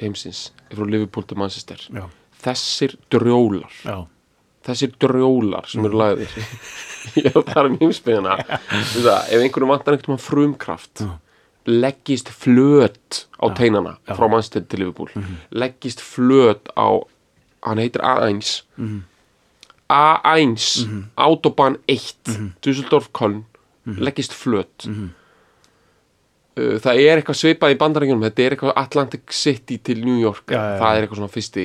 heimsins er frá Liverpool til Manchester. Já, þessir drjólar. Já, þessir drjólar sem eru lagðir. Ég er að tala um heimsbyggina Þú veist það, ef einhverjum vantar einhvern frumkraft leggist flöt á teinana frá Manchester til Liverpool. Leggist flöt á hann heitir A1 A1 Autobahn 1 Düsseldorf Köln leggist flöt. Uh, það er eitthvað svipað í bandarækjunum þetta er eitthvað Atlantic City til New York. Já, já, það er eitthvað svona fyrsti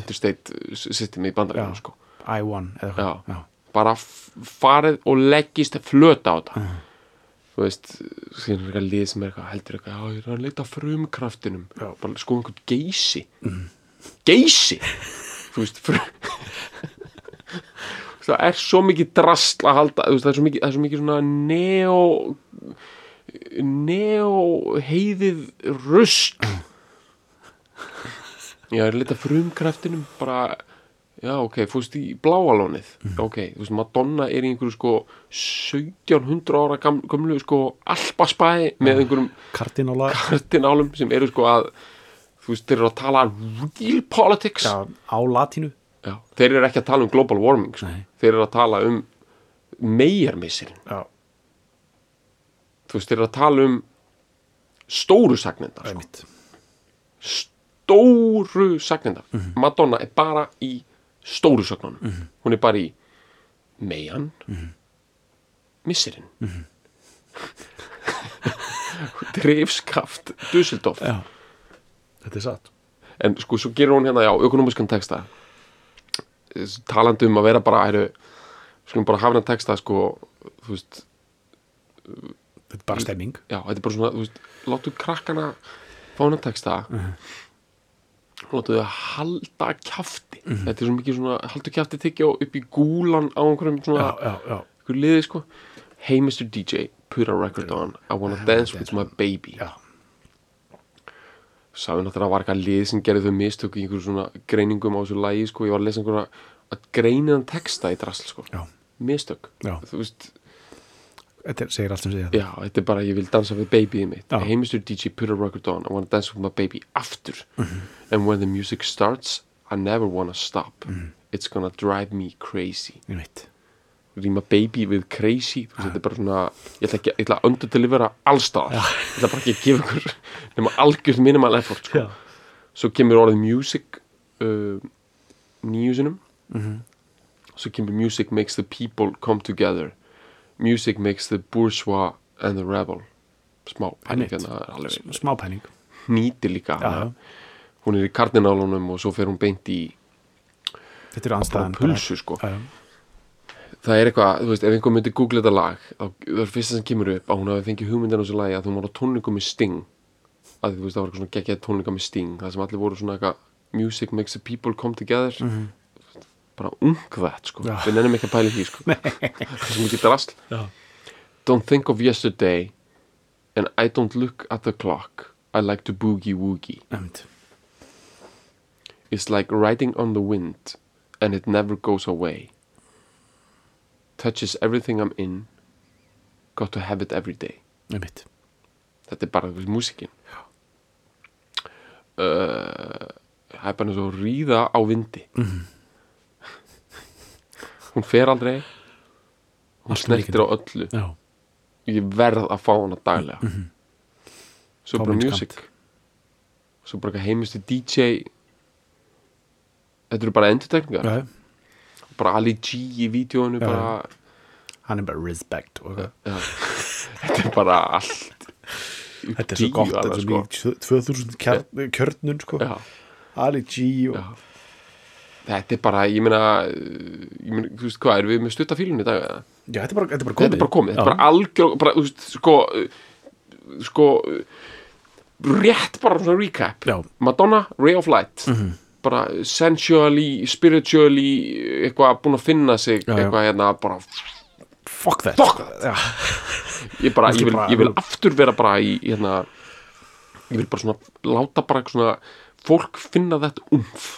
interstate system í bandarækjunum sko. I1 eða hvað, bara farið og leggist flöta á þetta. Þú veist, síðan er eitthvað lið sem er eitthvað heldur eitthvað, já, ég er að leita frumkraftinum. Bara sko einhvern geysi. Geysi? Þú veist, frum það er svo mikið drasl að halda, það er svo mikið, það er svo mikið svona neo neo heiðið rust ég er að frumkraftinum bara Já, ok, fórst í bláalónið. Ok, þú veist, Madonna er í einhverju sko 1700 ára gam, gamlu sko alpaspæði með einhverjum kardinóla kartinálum sem eru sko að þú veist, þeir eru að tala real politics. Já, á latínu Já, þeir eru ekki að tala um global warming sko. Þeir eru að tala um megarmissirinn já, þú veist, þeir eru að tala um stóru sagnindar sko. stóru sagnindar Madonna er bara í stóru sagnunum. Hún er bara í megan missirinn. Drifskaft Dusseldorf já, þetta er satt. En sko svo gerur hún hérna já, ökonomiskan texta talandi um að vera bara æru, skulum bara hafa hennar texta sko, þú veist, þetta er bara stemming. Já, þetta er bara svona þú veist, láttu krakkana fá hennar texta. Láttu þau halda kjafti. Þetta er svo mikið svona, haldu kjafti tyggja upp í gúlan á einhverjum svona einhverju liði sko. Hey Mr. DJ, put a record on. I wanna dance with my baby. Já, Sá ég náttúrulega að var eitthvað lið sem gerði þau mistök í einhverju svona greiningum á þessu lagi sko, ég var að lesa einhverja að greiniðan texta í drasl sko, já, mistök Já. þú veist, þetta segir allt sem segir það já, þetta er bara ég vil dansa við babyið mitt Já. Hey Mr. DJ, put a record on I wanna dance with my baby aftur Mhm. and when the music starts I never wanna stop Mhm. it's gonna drive me crazy ég veit, rýma baby við crazy veist, þetta er bara svona ég ætla, ekki, ég ætla að underdelivera allstaðar ég ætla bara ekki að gefa ykkur nema algjörð minimal effort sko. Svo kemur orðið music uh, nýju sinum Mhm. svo kemur music makes the people come together. Music makes the bourgeois and the rebel. Smá Einmitt. hérna smá pæling hnýti líka Já, hún er í kardinálunum og svo fer hún beint í þetta er anstæðan pulsu sko. Já, það er eitthvað, þú veist, ef einhver myndi googla þetta lag, þá það er fyrsta sem kemur upp að hún hafi fengið hugmyndin á þessu lagi að hún var á tónleikum með Sting. Að þú veist, það var eitthvað svona geggjað tónleika með Sting það sem allir voru svona eitthvað music makes the people come together. Bara ungvætt, sko, Já. við nennum ekki að pæla því, sko. Það sem ekki drasl. Don't think of yesterday and I don't look at the clock. I like to boogie woogie. Einmitt It's like riding on the wind and it never goes away. Touches everything I'm in. Got to have it every day. einmitt, Þetta er bara músikinn. Uh, það er bara eins og ríða á vindi. Hún fer aldrei. Hún snertir á öllu. Já, ég verð að fá hana daglega. Svo Fá bara minn music. svo bara heimistu DJ þetta eru bara endurtekningar. Já, bara Ali G í vídjónu bara, hann er bara respect já. þetta er bara allt þetta er svo gott, þetta er sko. svo mikið 2000 kjarn, kjörnun sko. Ali G og þetta er bara, ég meina ég meina, þú veist hvað, erum við með stutta fílun í dag eða? Já, þetta er bara, þetta er bara komið. Þetta er bara komið, þetta er bara algjör bara, veist, sko sko rétt bara svona recap. Já. Madonna, Ray of Light bara sensually, spiritually eitthvað búin að finna sig Já, já. eitthvað hérna bara Fuck that. Fuck that. Ég, bara, ég, vil, ég vil aftur vera bara í hérna ég vil bara svona láta bara svona fólk finna þetta umf.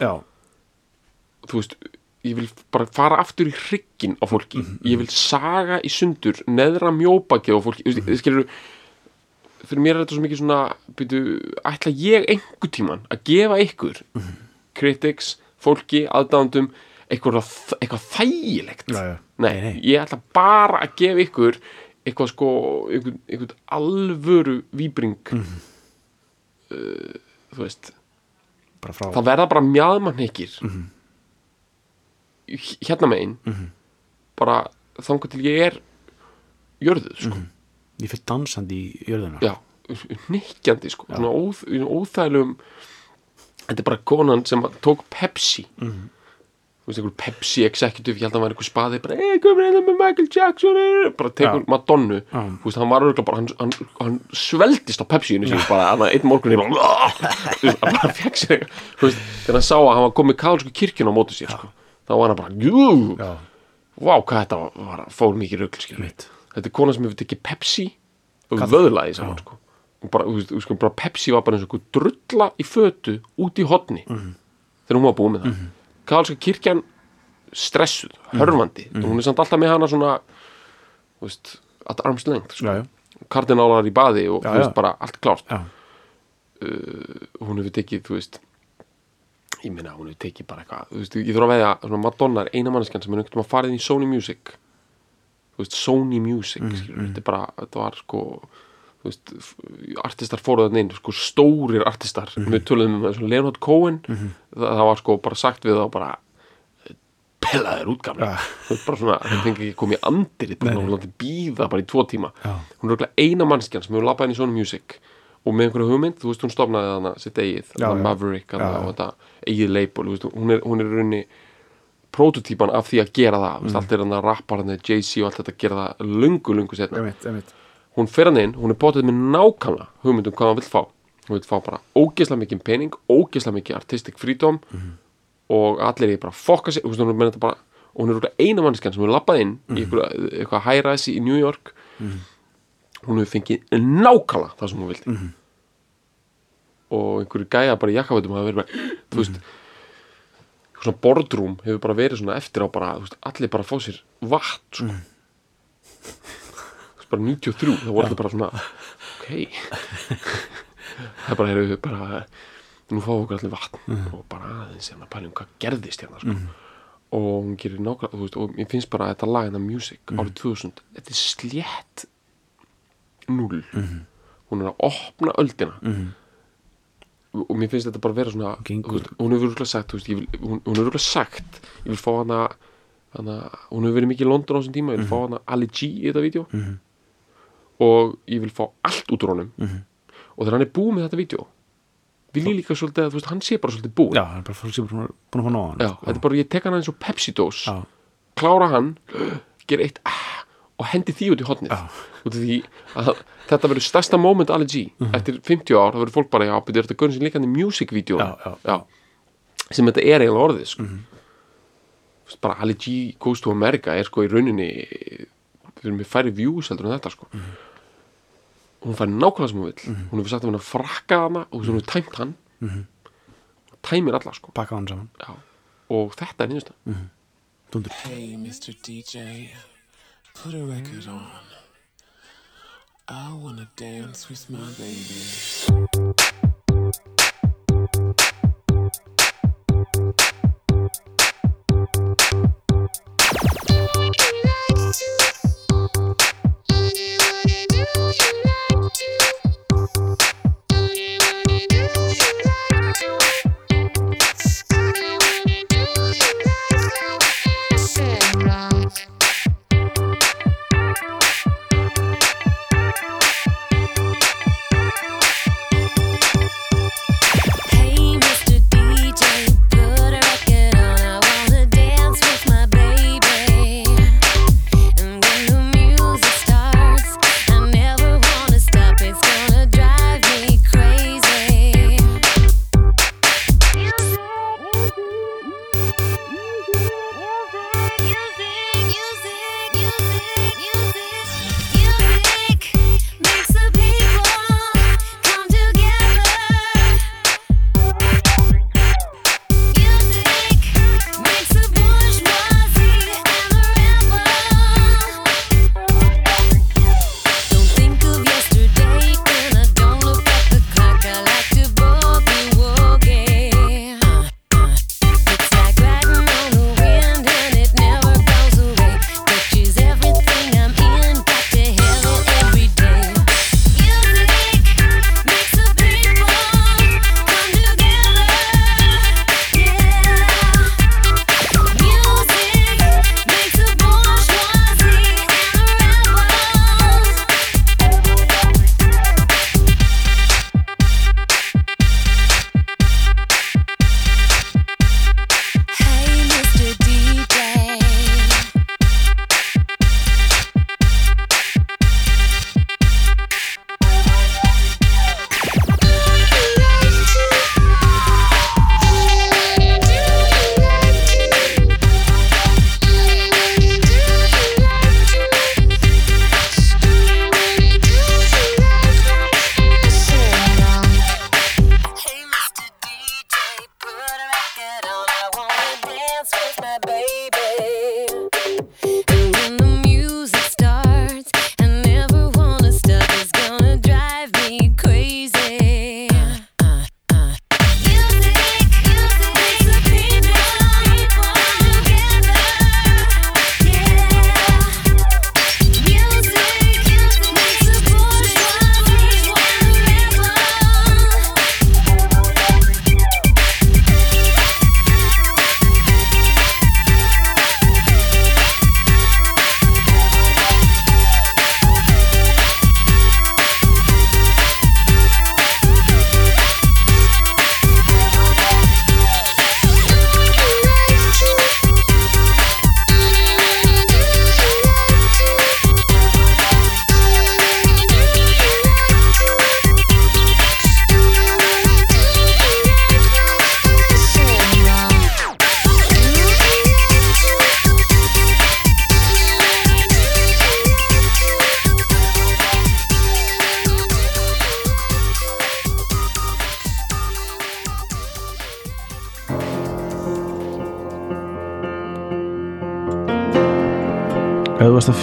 Þú veist, ég vil bara fara aftur í hrygginn á fólki. Ég vil saga í sundur neðra mjóbakið á fólki. Mm -hmm. skilur fyrir mér er þetta svo mikið svona byrju, ætla ég einhver tíman að gefa ykkur critics, fólki, aðdándum eitthvað, eitthvað þægilegt. Já, já. Nei, Nei, ég ætla bara að gefa ykkur eitthvað sko einhvern, einhvern alvöru víbring. Uh, þú veist bara frá það verða bara mjaðmannhekir hérna megin. Bara þangar til ég er jörðuð sko. Ég fyrir dansandi í jörðina. Já, nikkjandi sko. svona óþ, óþægilegum þetta er bara konan sem tók Pepsi. Þú veist einhver Pepsi executive, ég held að hann var einhver spaði bara, ei, komur hérna með Michael Jackson. Eh," bara tekur Já. Madonnu þú veist, hann var bara, hann, hann, hann sveldist á Pepsi-inu sín bara, hann einn morgun hann bara fekk sér þú veist, þegar hann sá að hann var komið kálsku kirkjun á móti sér, sko, þá var hann bara jú, vá, hvað þetta var, var fór mikið rugl, skilur Mitt. þetta er kona sem hefur tekið Pepsi og vöðlaði saman, sko bara, þú veist, veist, bara Pepsi var bara eins og einhver drulla í fötu út í hotni þegar hún var búin með það. Mm -hmm. kirkjan stressuð, hörfandi. Hún er samt alltaf með hana svona þú veist, at arms length sko. kardinálar í baði og Já, þú veist, bara allt klárt. Já. hún hefur tekið, þú veist ég minna, hún hefur tekið bara eitthvað þú veist, ég þurfa að veðja, svona Madonna er eina manneskjan sem er einhvern veginn að fara inn í Sony Music. Þú veist, Sony Music mm, þetta er bara, þetta var sko veist, artistar fóruðan inn sko stórir artistar við töluðum um það, svona Leonard Cohen. Það, það var sko bara sagt við þá bara pellaður útgamli Ja. þú veist, bara svona, það fengi ekki komið andir bara hún láti býða bara í tvo tíma. Já. hún er örugglega eina mannskjan sem hefur labbað inn í Sony Music og með einhverju hugmynd, þú veist, hún stofnaði þarna sitt eigið, Já, já. Maverick Já, og þetta eigið label, veist, hún er, hún er í rauninni prototýpan af því að gera það mm. allt er hann að rappar hann Jay-Z og allt þetta gera það lungu, lungu setna Einmitt, einmitt hún fer hann inn, hún er bótið með nákvæmlega hugmyndum hvað hann vill fá. Hún vill fá bara ógeðslega mikið pening ógeðslega mikið artistic freedom og allir er bara fokka er bara og hún er örugglega eina mannskjan sem hefur labbað inn í eitthvað, high-rise í New York. Hún hefur fengið nákvæmlega það sem hún vildi. Og einhverju gæja bara í jakkafötum hafa verið bara, þú veist svona boardroom hefur bara verið svona eftir á bara, veist, allir bara fá sér vatn sko. Bara 93 það voru allir bara svona ok. Það er bara, heyrðu, bara nú fáum okkur allir vatn og bara aðeins hérna pælum hvað gerðist hérna sko. og hún gerir nákvæmlega þú veist, og mér finnst bara að þetta lag hérna music árið 2000, þetta er slétt null hún er að opna öldina. Og mér finnst þetta bara vera svona veist, hún hefur örugglega sagt veist, ég vil, hún, hún hefur örugglega sagt ég vil fá hana, hana hún hefur verið mikið í London á þessum tíma ég vil fá hana Ali G í þetta vídeo og ég vil fá allt út úr honum. Og þegar hann er búið með þetta vídeo vil ég líka svolítið að veist, hann sé bara svolítið búið Já, það er bara fólk sem er búin að fá nóg Já, þetta er bara, ég tek hann eins og Pepsi-dós Já. klára hann gera eitt ah, og hendi því út í hotnið Já. út af því að þetta verður stærsta moment Ali G. Eftir 50 ár, það verður fólk bara já, betur þetta görn sem líkandi music-vídeó Já, já. sem þetta er eiginlega orðið sko. Þú veist, bara Ali G Goes to America er sko í rauninni við erum með færi views heldur en þetta sko hún fær nákvæmlega sem hún vill. Hún hefur sagt að hún að frakka hana og hún hefur tæmt hann. Tæmir alla sko. Og þetta er nýðust Dundur Hey, Mr. DJ, put a record on. I wanna dance with my baby.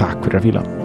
Takk fyrir að fíla